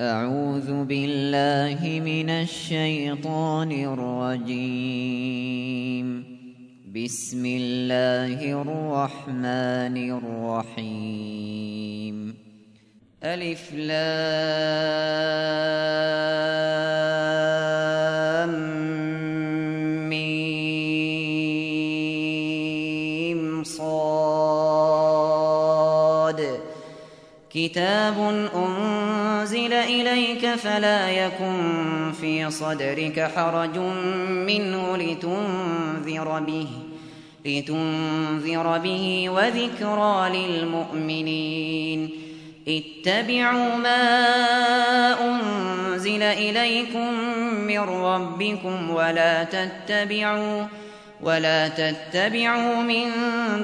أعوذ بالله من الشيطان الرجيم. بسم الله الرحمن الرحيم. ألف لام ميم صاد. كتاب أنزل إليك فلا يكن في صدرك حرج منه لتنذر به لتنذر به وذكرى للمؤمنين. اتبعوا ما أنزل إليكم من ربكم ولا تتبعوا ولا تتبعوا من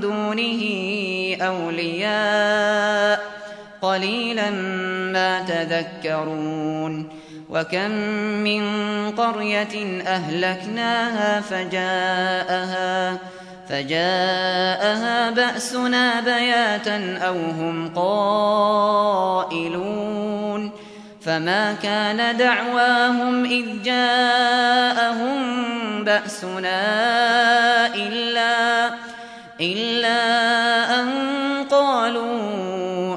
دونه أولياء. قليلا ما تذكرون وكم من قرية أهلكناها فجاءها فجاءها بأسنا بياتا أو هم قائلون فما كان دعواهم إذ جاءهم بأسنا إلا إلا أن قالوا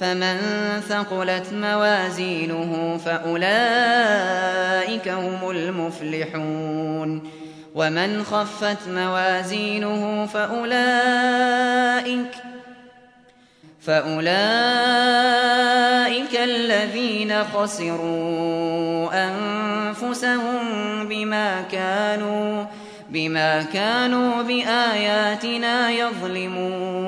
فمن ثقلت موازينه فأولئك هم المفلحون ومن خفت موازينه فأولئك فأولئك الذين خسروا أنفسهم بما كانوا بما كانوا بآياتنا يظلمون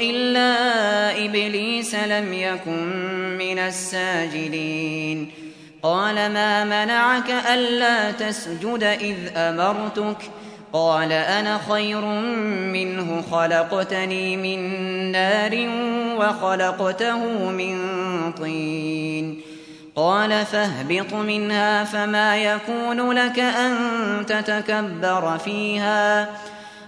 إلا إبليس لم يكن من الساجدين. قال ما منعك ألا تسجد إذ أمرتك؟ قال أنا خير منه خلقتني من نار وخلقته من طين. قال فاهبط منها فما يكون لك أن تتكبر فيها.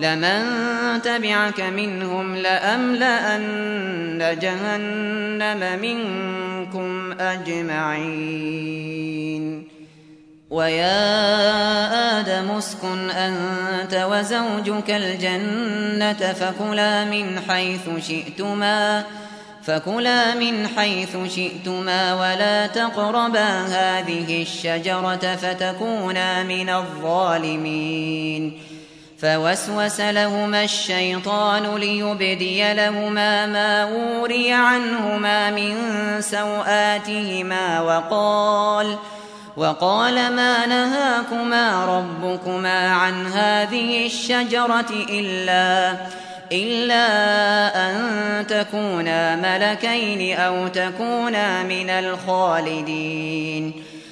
لمن تبعك منهم لأملأن جهنم منكم أجمعين. ويا آدم اسكن أنت وزوجك الجنة فكلا من حيث شئتما فكلا من حيث شئتما ولا تقربا هذه الشجرة فتكونا من الظالمين. فوسوس لهما الشيطان ليبدي لهما ما وري عنهما من سوآتهما وقال وقال ما نهاكما ربكما عن هذه الشجرة إلا إلا أن تكونا ملكين أو تكونا من الخالدين.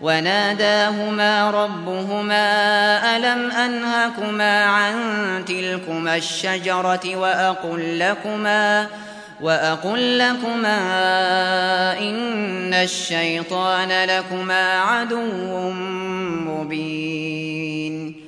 وناداهما ربهما ألم أنهكما عن تلكما الشجرة وأقل لكما وأقل لكما إن الشيطان لكما عدو مبين.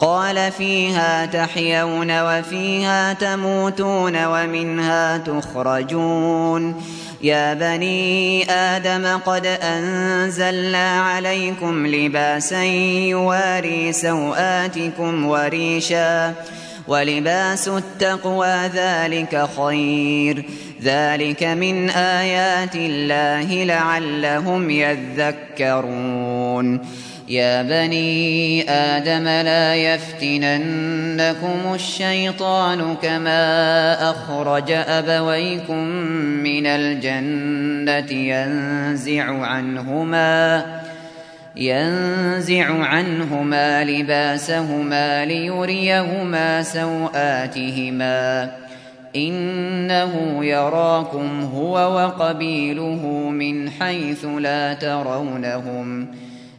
قال فيها تحيون وفيها تموتون ومنها تخرجون. يا بني آدم قد أنزلنا عليكم لباسا يواري سوآتكم وريشا ولباس التقوى ذلك خير. ذلك من آيات الله لعلهم يذكرون. يا بني آدم لا يفتننكم الشيطان كما أخرج أبويكم من الجنة ينزع عنهما ينزع عنهما لباسهما ليريهما سوآتهما إنه يراكم هو وقبيله من حيث لا ترونهم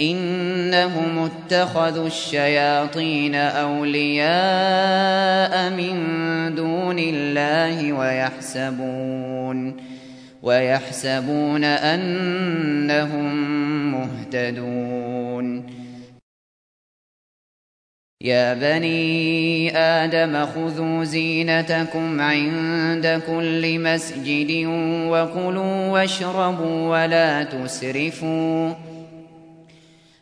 إنهم اتخذوا الشياطين أولياء من دون الله ويحسبون ويحسبون أنهم مهتدون. يا بني آدم خذوا زينتكم عند كل مسجد وكلوا واشربوا ولا تسرفوا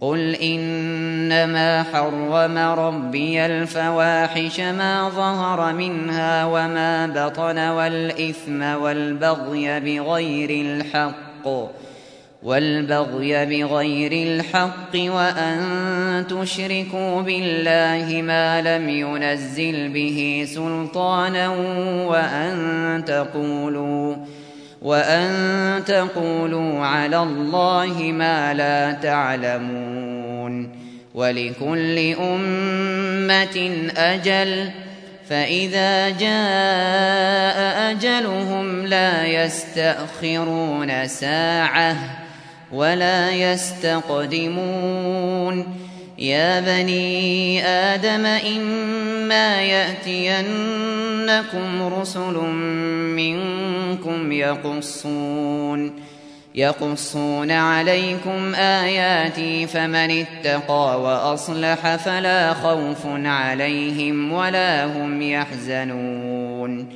قل إنما حرم ربي الفواحش ما ظهر منها وما بطن والإثم والبغي بغير الحق والبغي بغير الحق وأن تشركوا بالله ما لم ينزل به سلطانا وأن تقولوا وأن تقولوا على الله ما لا تعلمون ولكل أمة أجل فإذا جاء أجلهم لا يستأخرون ساعةً ولا يستقدمون يا بني آدم إما يأتينكم رسل منكم يقصون يقصون عليكم آياتي فمن اتقى وأصلح فلا خوف عليهم ولا هم يحزنون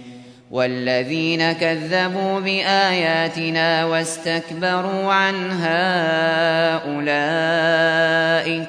والذين كذبوا بآياتنا واستكبروا عنها أولئك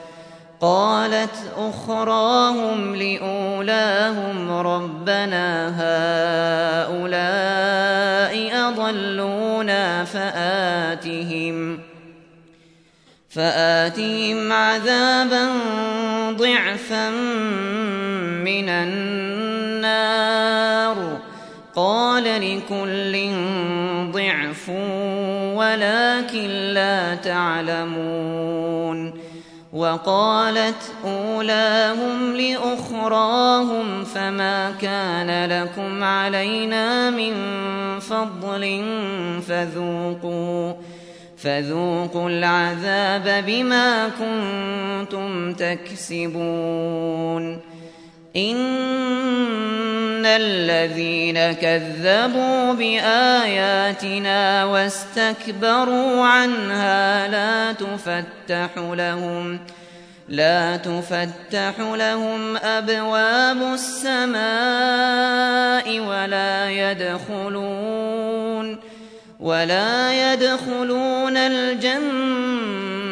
قالت أخراهم لأولاهم ربنا هؤلاء أضلونا فآتهم فآتهم عذابا ضعفا من النار قال لكل ضعف ولكن لا تعلمون وقالت أولاهم لأخراهم فما كان لكم علينا من فضل فذوقوا فذوقوا العذاب بما كنتم تكسبون. إن الذين كذبوا بآياتنا واستكبروا عنها لا تفتح لهم لا تفتح لهم أبواب السماء ولا يدخلون ولا يدخلون الجنة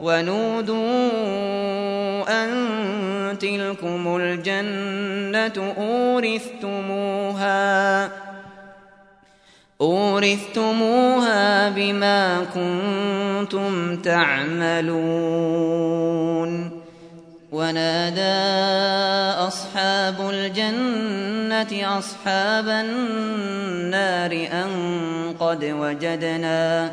ونودوا أن تلكم الجنة أورثتموها أورثتموها بما كنتم تعملون. ونادى أصحاب الجنة أصحاب النار أن قد وجدنا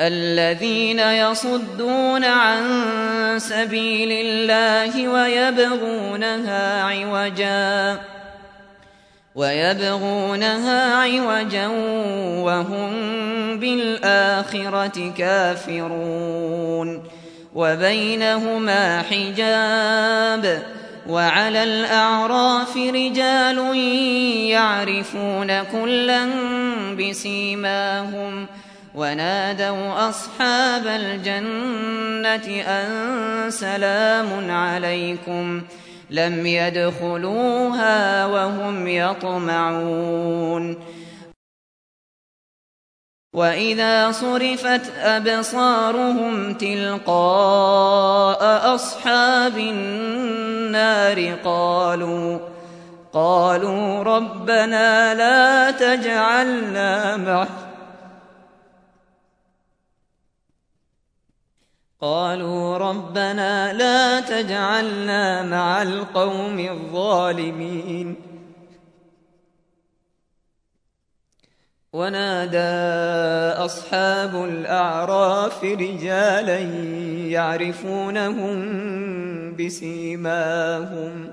الذين يصدون عن سبيل الله ويبغونها عوجا ويبغونها عوجا وهم بالآخرة كافرون. وبينهما حجاب وعلى الأعراف رجال يعرفون كلا بسيماهم ۖ. ونادوا أصحاب الجنة أن سلام عليكم لم يدخلوها وهم يطمعون. وإذا صرفت أبصارهم تلقاء أصحاب النار قالوا قالوا ربنا لا تجعلنا معهم قالوا ربنا لا تجعلنا مع القوم الظالمين. ونادى أصحاب الأعراف رجالا يعرفونهم بسيماهم.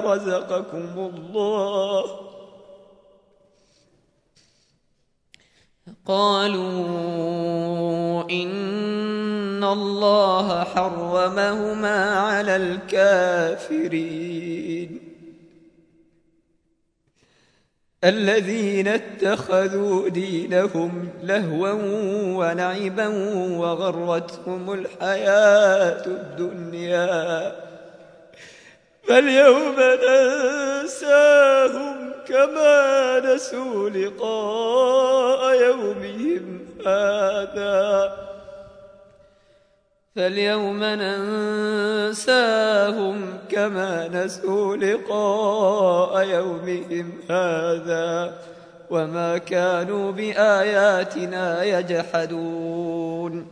رزقكم الله. قالوا إن الله حرمهما على الكافرين. الذين اتخذوا دينهم لهوا ولعبا وغرتهم الحياة الدنيا. فاليوم ننساهم كما نسوا لقاء يومهم هذا. فاليوم ننساهم كما نسوا لقاء يومهم هذا. وما كانوا بآياتنا يجحدون.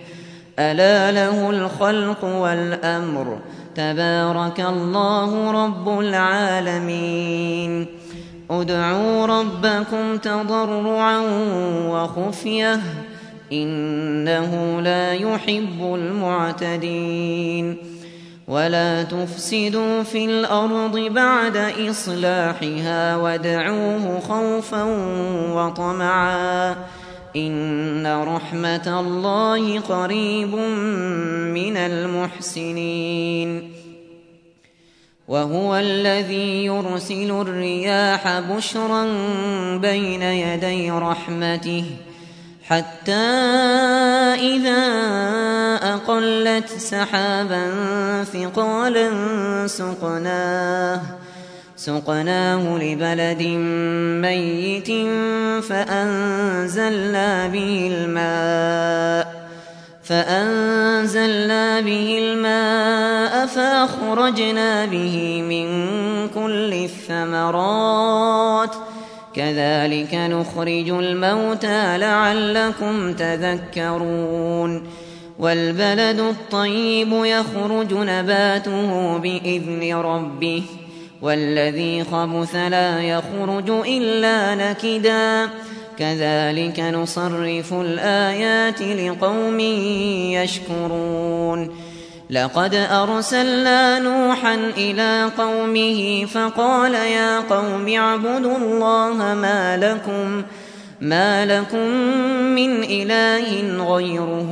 ألا له الخلق والأمر. تبارك الله رب العالمين. ادعوا ربكم تضرعا وخفية. إنه لا يحب المعتدين. ولا تفسدوا في الأرض بعد إصلاحها. وادعوه خوفا وطمعا. إن رحمة الله قريب من المحسنين وهو الذي يرسل الرياح بشرا بين يدي رحمته حتى إذا أقلت سحابا ثقالا سقناه سقناه لبلد ميت فأنزلنا به الماء فأنزلنا به الماء فأخرجنا به من كل الثمرات كذلك نخرج الموتى لعلكم تذكرون والبلد الطيب يخرج نباته بإذن ربه والذي خبث لا يخرج إلا نكدا. كذلك نصرف الآيات لقوم يشكرون. لقد أرسلنا نوحا إلى قومه فقال يا قوم اعبدوا الله ما لكم ما لكم من إله غيره.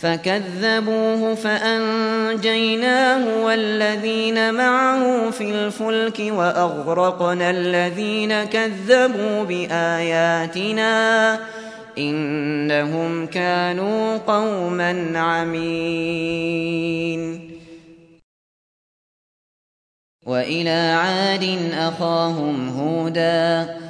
فكذبوه فأنجيناه والذين معه في الفلك وأغرقنا الذين كذبوا بآياتنا إنهم كانوا قوما عمين. وإلى عاد أخاهم هوداً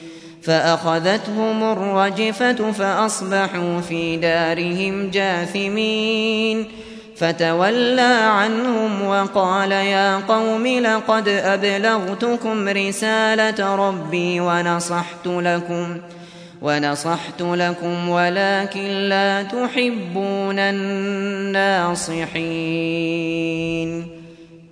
فأخذتهم الرجفة فأصبحوا في دارهم جاثمين. فتولى عنهم وقال يا قوم لقد أبلغتكم رسالة ربي ونصحت لكم ونصحت لكم ولكن لا تحبون الناصحين.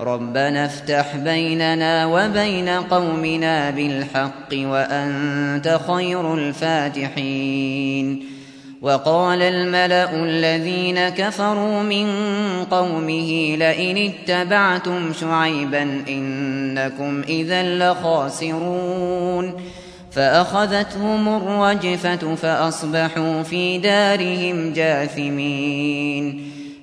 ربنا افتح بيننا وبين قومنا بالحق وأنت خير الفاتحين. وقال الملأ الذين كفروا من قومه لئن اتبعتم شعيبا إنكم إذا لخاسرون. فأخذتهم الرجفة فأصبحوا في دارهم جاثمين.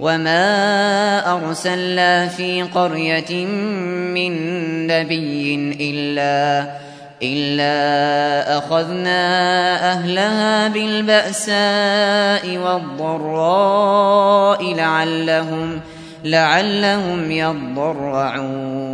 وما أرسلنا في قرية من نبي إلا إلا أخذنا أهلها بالبأساء والضراء لعلهم لعلهم يضرعون.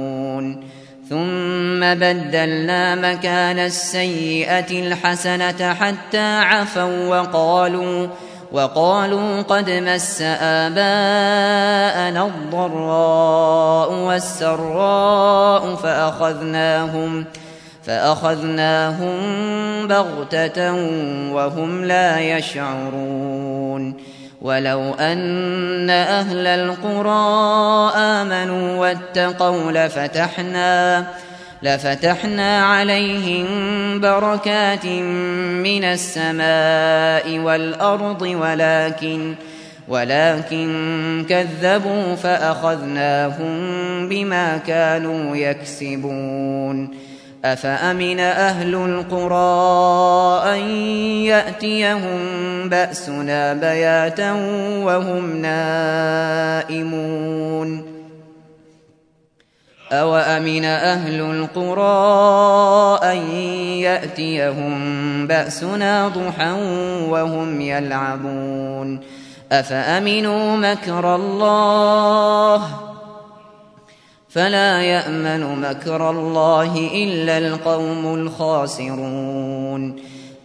ثم بدلنا مكان السيئة الحسنة حتى عفوا وقالوا وقالوا قد مس آباءنا الضراء والسراء فأخذناهم فأخذناهم بغتة وهم لا يشعرون ولو أن أهل القرى آمنوا واتقوا لفتحنا لفتحنا عليهم بركات من السماء والأرض ولكن ولكن كذبوا فأخذناهم بما كانوا يكسبون. أفأمن أهل القرى أن يأتيهم بأسنا بياتا وهم نائمون؟ أوأمن أهل القرى أن يأتيهم بأسنا ضحى وهم يلعبون أفأمنوا مكر الله فلا يأمن مكر الله إلا القوم الخاسرون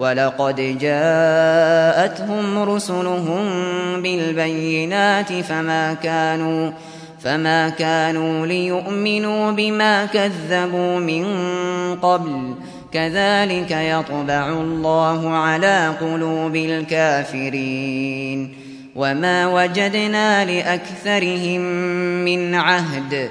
ولقد جاءتهم رسلهم بالبينات فما كانوا فما كانوا ليؤمنوا بما كذبوا من قبل. كذلك يطبع الله على قلوب الكافرين. وما وجدنا لأكثرهم من عهد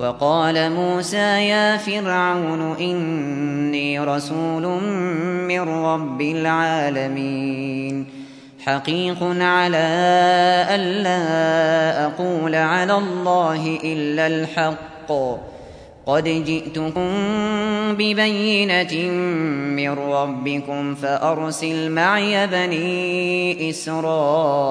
وقال موسى يا فرعون إني رسول من رب العالمين. حقيق على ألا أقول على الله إلا الحق. قد جئتكم ببينة من ربكم فأرسل معي بني إسرائيل.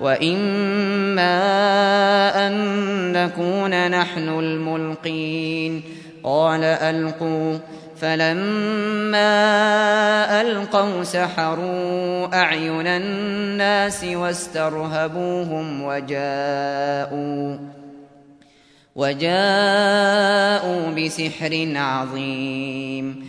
وإما أن نكون نحن الملقين قال ألقوا فلما ألقوا سحروا أعين الناس واسترهبوهم وجاءوا وجاءوا بسحر عظيم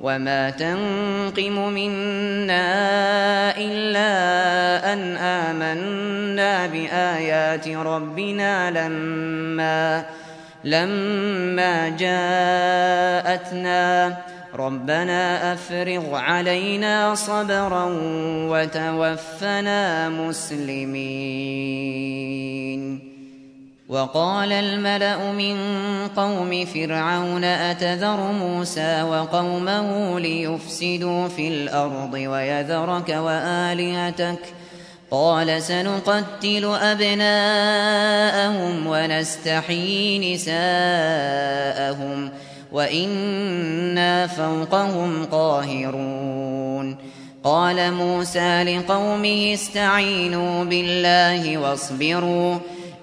وما تنقم منا إلا أن آمنا بآيات ربنا لما لما جاءتنا ربنا أفرغ علينا صبرا وتوفنا مسلمين وقال الملأ من قوم فرعون أتذر موسى وقومه ليفسدوا في الأرض ويذرك وآلهتك؟ قال سنقتل أبناءهم ونستحيي نساءهم وإنا فوقهم قاهرون. قال موسى لقومه استعينوا بالله واصبروا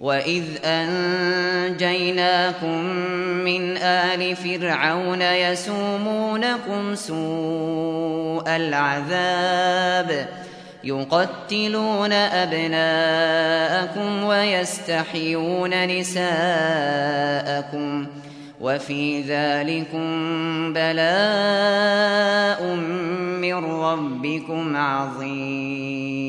وإذ أنجيناكم من آل فرعون يسومونكم سوء العذاب يقتلون أبناءكم ويستحيون نساءكم وفي ذلكم بلاء من ربكم عظيم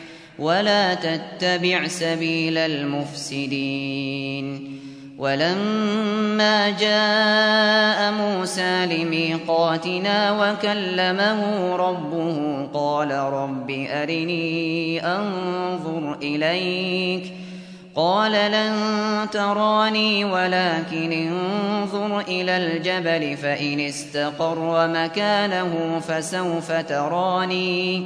ولا تتبع سبيل المفسدين. ولما جاء موسى لميقاتنا وكلمه ربه قال رب أرني أنظر إليك. قال لن تراني ولكن انظر إلى الجبل فإن استقر مكانه فسوف تراني.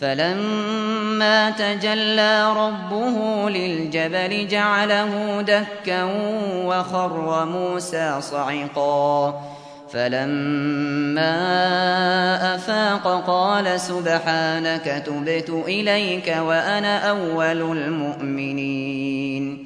فلما تجلى ربه للجبل جعله دكا وخر موسى صعقا. فلما أفاق قال سبحانك تبت إليك وأنا أول المؤمنين.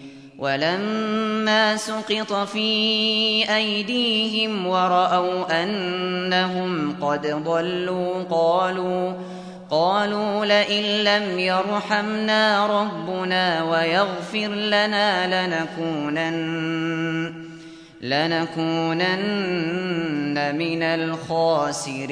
ولما سقط في أيديهم ورأوا أنهم قد ضلوا قالوا قالوا لئن لم يرحمنا ربنا ويغفر لنا لنكونن لنكونن من الخاسرين.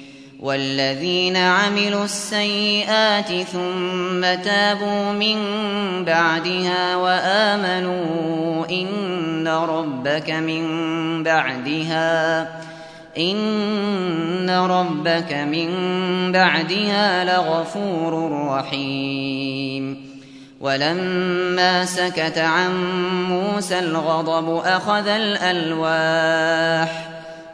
والذين عملوا السيئات ثم تابوا من بعدها وآمنوا إن ربك من بعدها إن ربك من بعدها لغفور رحيم. ولما سكت عن موسى الغضب أخذ الألواح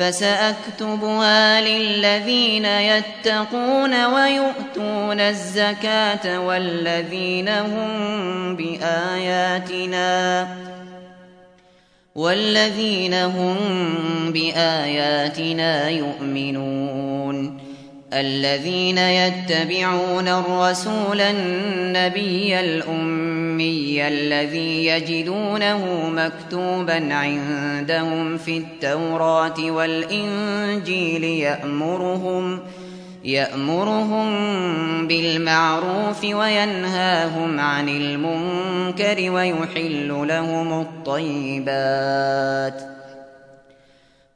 فسأكتبها للذين يتقون ويؤتون الزكاة والذين هم بآياتنا والذين هم بآياتنا يؤمنون الذين يتبعون الرسول النبي الأمي الذي يجدونه مكتوبا عندهم في التوراة والإنجيل يأمرهم يأمرهم بالمعروف وينهاهم عن المنكر ويحل لهم الطيبات ۖ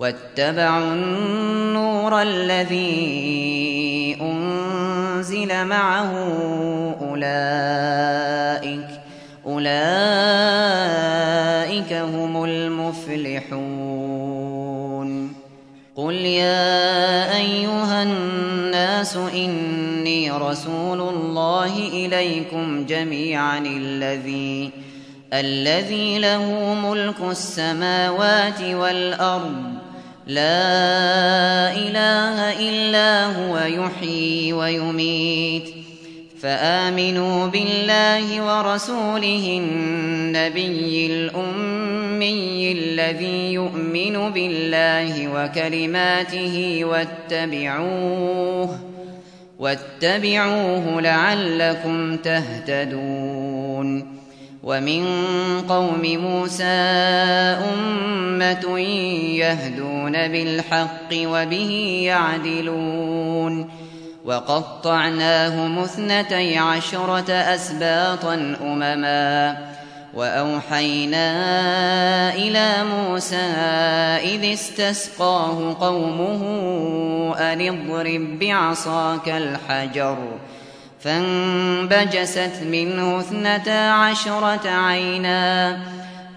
واتبعوا النور الذي أنزل معه أولئك أولئك هم المفلحون. قل يا أيها الناس إني رسول الله إليكم جميعا الذي الذي له ملك السماوات والأرض لا إله إلا هو يحيي ويميت. فآمنوا بالله ورسوله النبي الأمي الذي يؤمن بالله وكلماته واتبعوه واتبعوه لعلكم تهتدون. ومن قوم موسى أمة يهدون بالحق وبه يعدلون وقطعناهم اثنتي عشرة أسباطا أمما وأوحينا إلى موسى إذ استسقاه قومه أن اضرب بعصاك الحجر ۖ فانبجست منه اثنتا عشرة عينا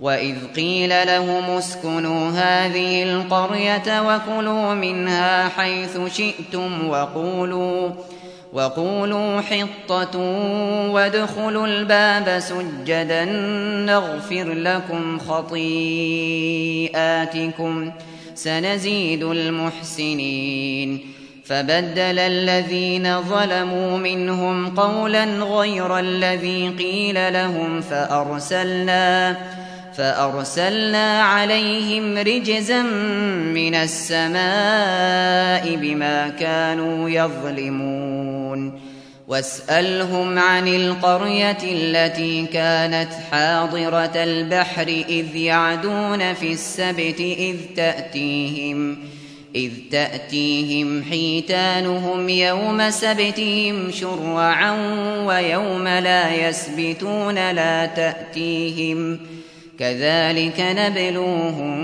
وإذ قيل لهم اسكنوا هذه القرية وكلوا منها حيث شئتم وقولوا وقولوا حطة وادخلوا الباب سجدا نغفر لكم خطيئاتكم سنزيد المحسنين. فبدل الذين ظلموا منهم قولا غير الذي قيل لهم فأرسلنا فأرسلنا عليهم رجزا من السماء بما كانوا يظلمون. واسألهم عن القرية التي كانت حاضرة البحر إذ يعدون في السبت إذ تأتيهم إذ تأتيهم حيتانهم يوم سبتهم شرعا ويوم لا يسبتون لا تأتيهم. كذلك نبلوهم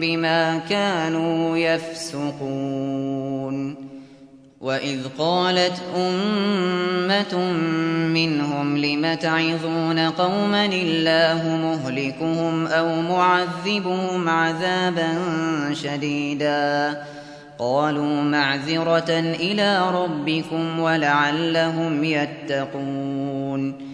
بما كانوا يفسقون. وإذ قالت أمة منهم لم تعظون قوما الله مهلكهم أو معذبهم عذابا شديدا؟ قالوا معذرة إلى ربكم ولعلهم يتقون.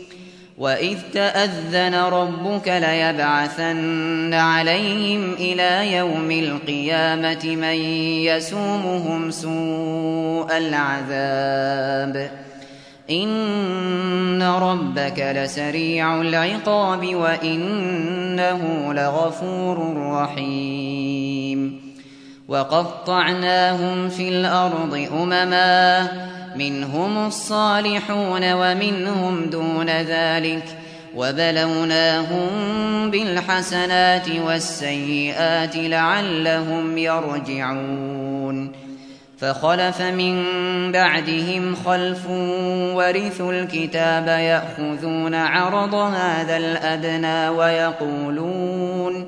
وإذ تأذن ربك ليبعثن عليهم إلى يوم القيامة من يسومهم سوء العذاب إن ربك لسريع العقاب وإنه لغفور رحيم وقطعناهم في الأرض أمماً منهم الصالحون ومنهم دون ذلك وبلوناهم بالحسنات والسيئات لعلهم يرجعون فخلف من بعدهم خلف ورثوا الكتاب يأخذون عرض هذا الأدنى ويقولون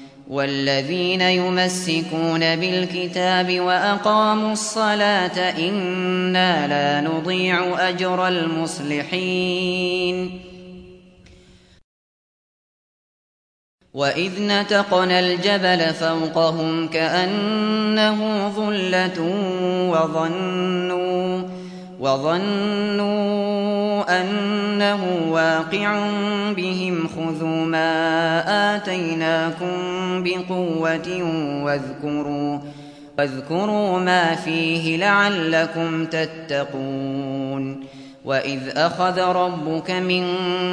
والذين يمسكون بالكتاب وأقاموا الصلاة إنا لا نضيع أجر المصلحين. وإذ نتقنا الجبل فوقهم كأنه ظلة وظنوا وظنوا أنه واقع بهم خذوا ما آتيناكم بقوة واذكروا واذكروا ما فيه لعلكم تتقون وإذ أخذ ربك من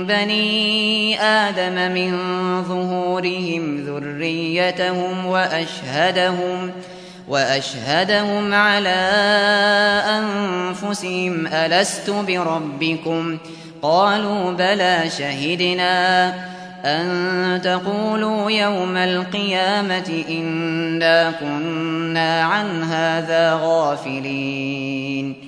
بني آدم من ظهورهم ذريتهم وأشهدهم وأشهدهم على أنفسهم ألست بربكم؟ قالوا بلى شهدنا أن تقولوا يوم القيامة إنا كنا عن هذا غافلين.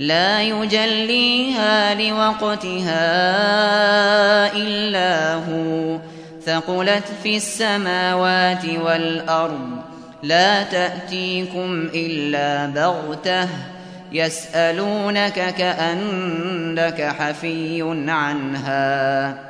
لا يجليها لوقتها إلا هو. ثقلت في السماوات والأرض. لا تأتيكم إلا بغتة. يسألونك كأنك حفي عنها.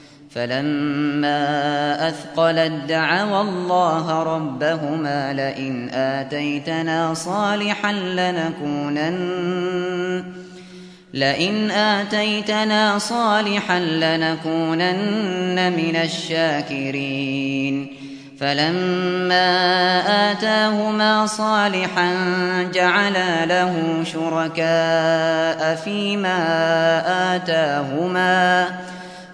فلما أثقلت دعوا الله ربهما لئن آتيتنا صالحا لنكونن لئن آتيتنا صالحا لنكونن من الشاكرين. فلما آتاهما صالحا جعلا له شركاء فيما آتاهما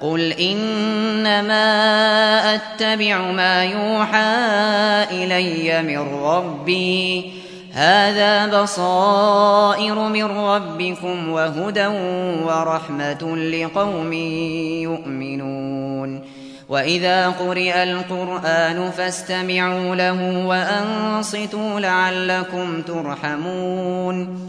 قل إنما أتبع ما يوحى إلي من ربي. هذا بصائر من ربكم وهدى ورحمة لقوم يؤمنون. وإذا قرئ القرآن فاستمعوا له وأنصتوا لعلكم ترحمون.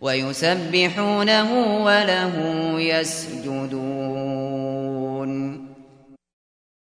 ويسبحونه وله يسجدون.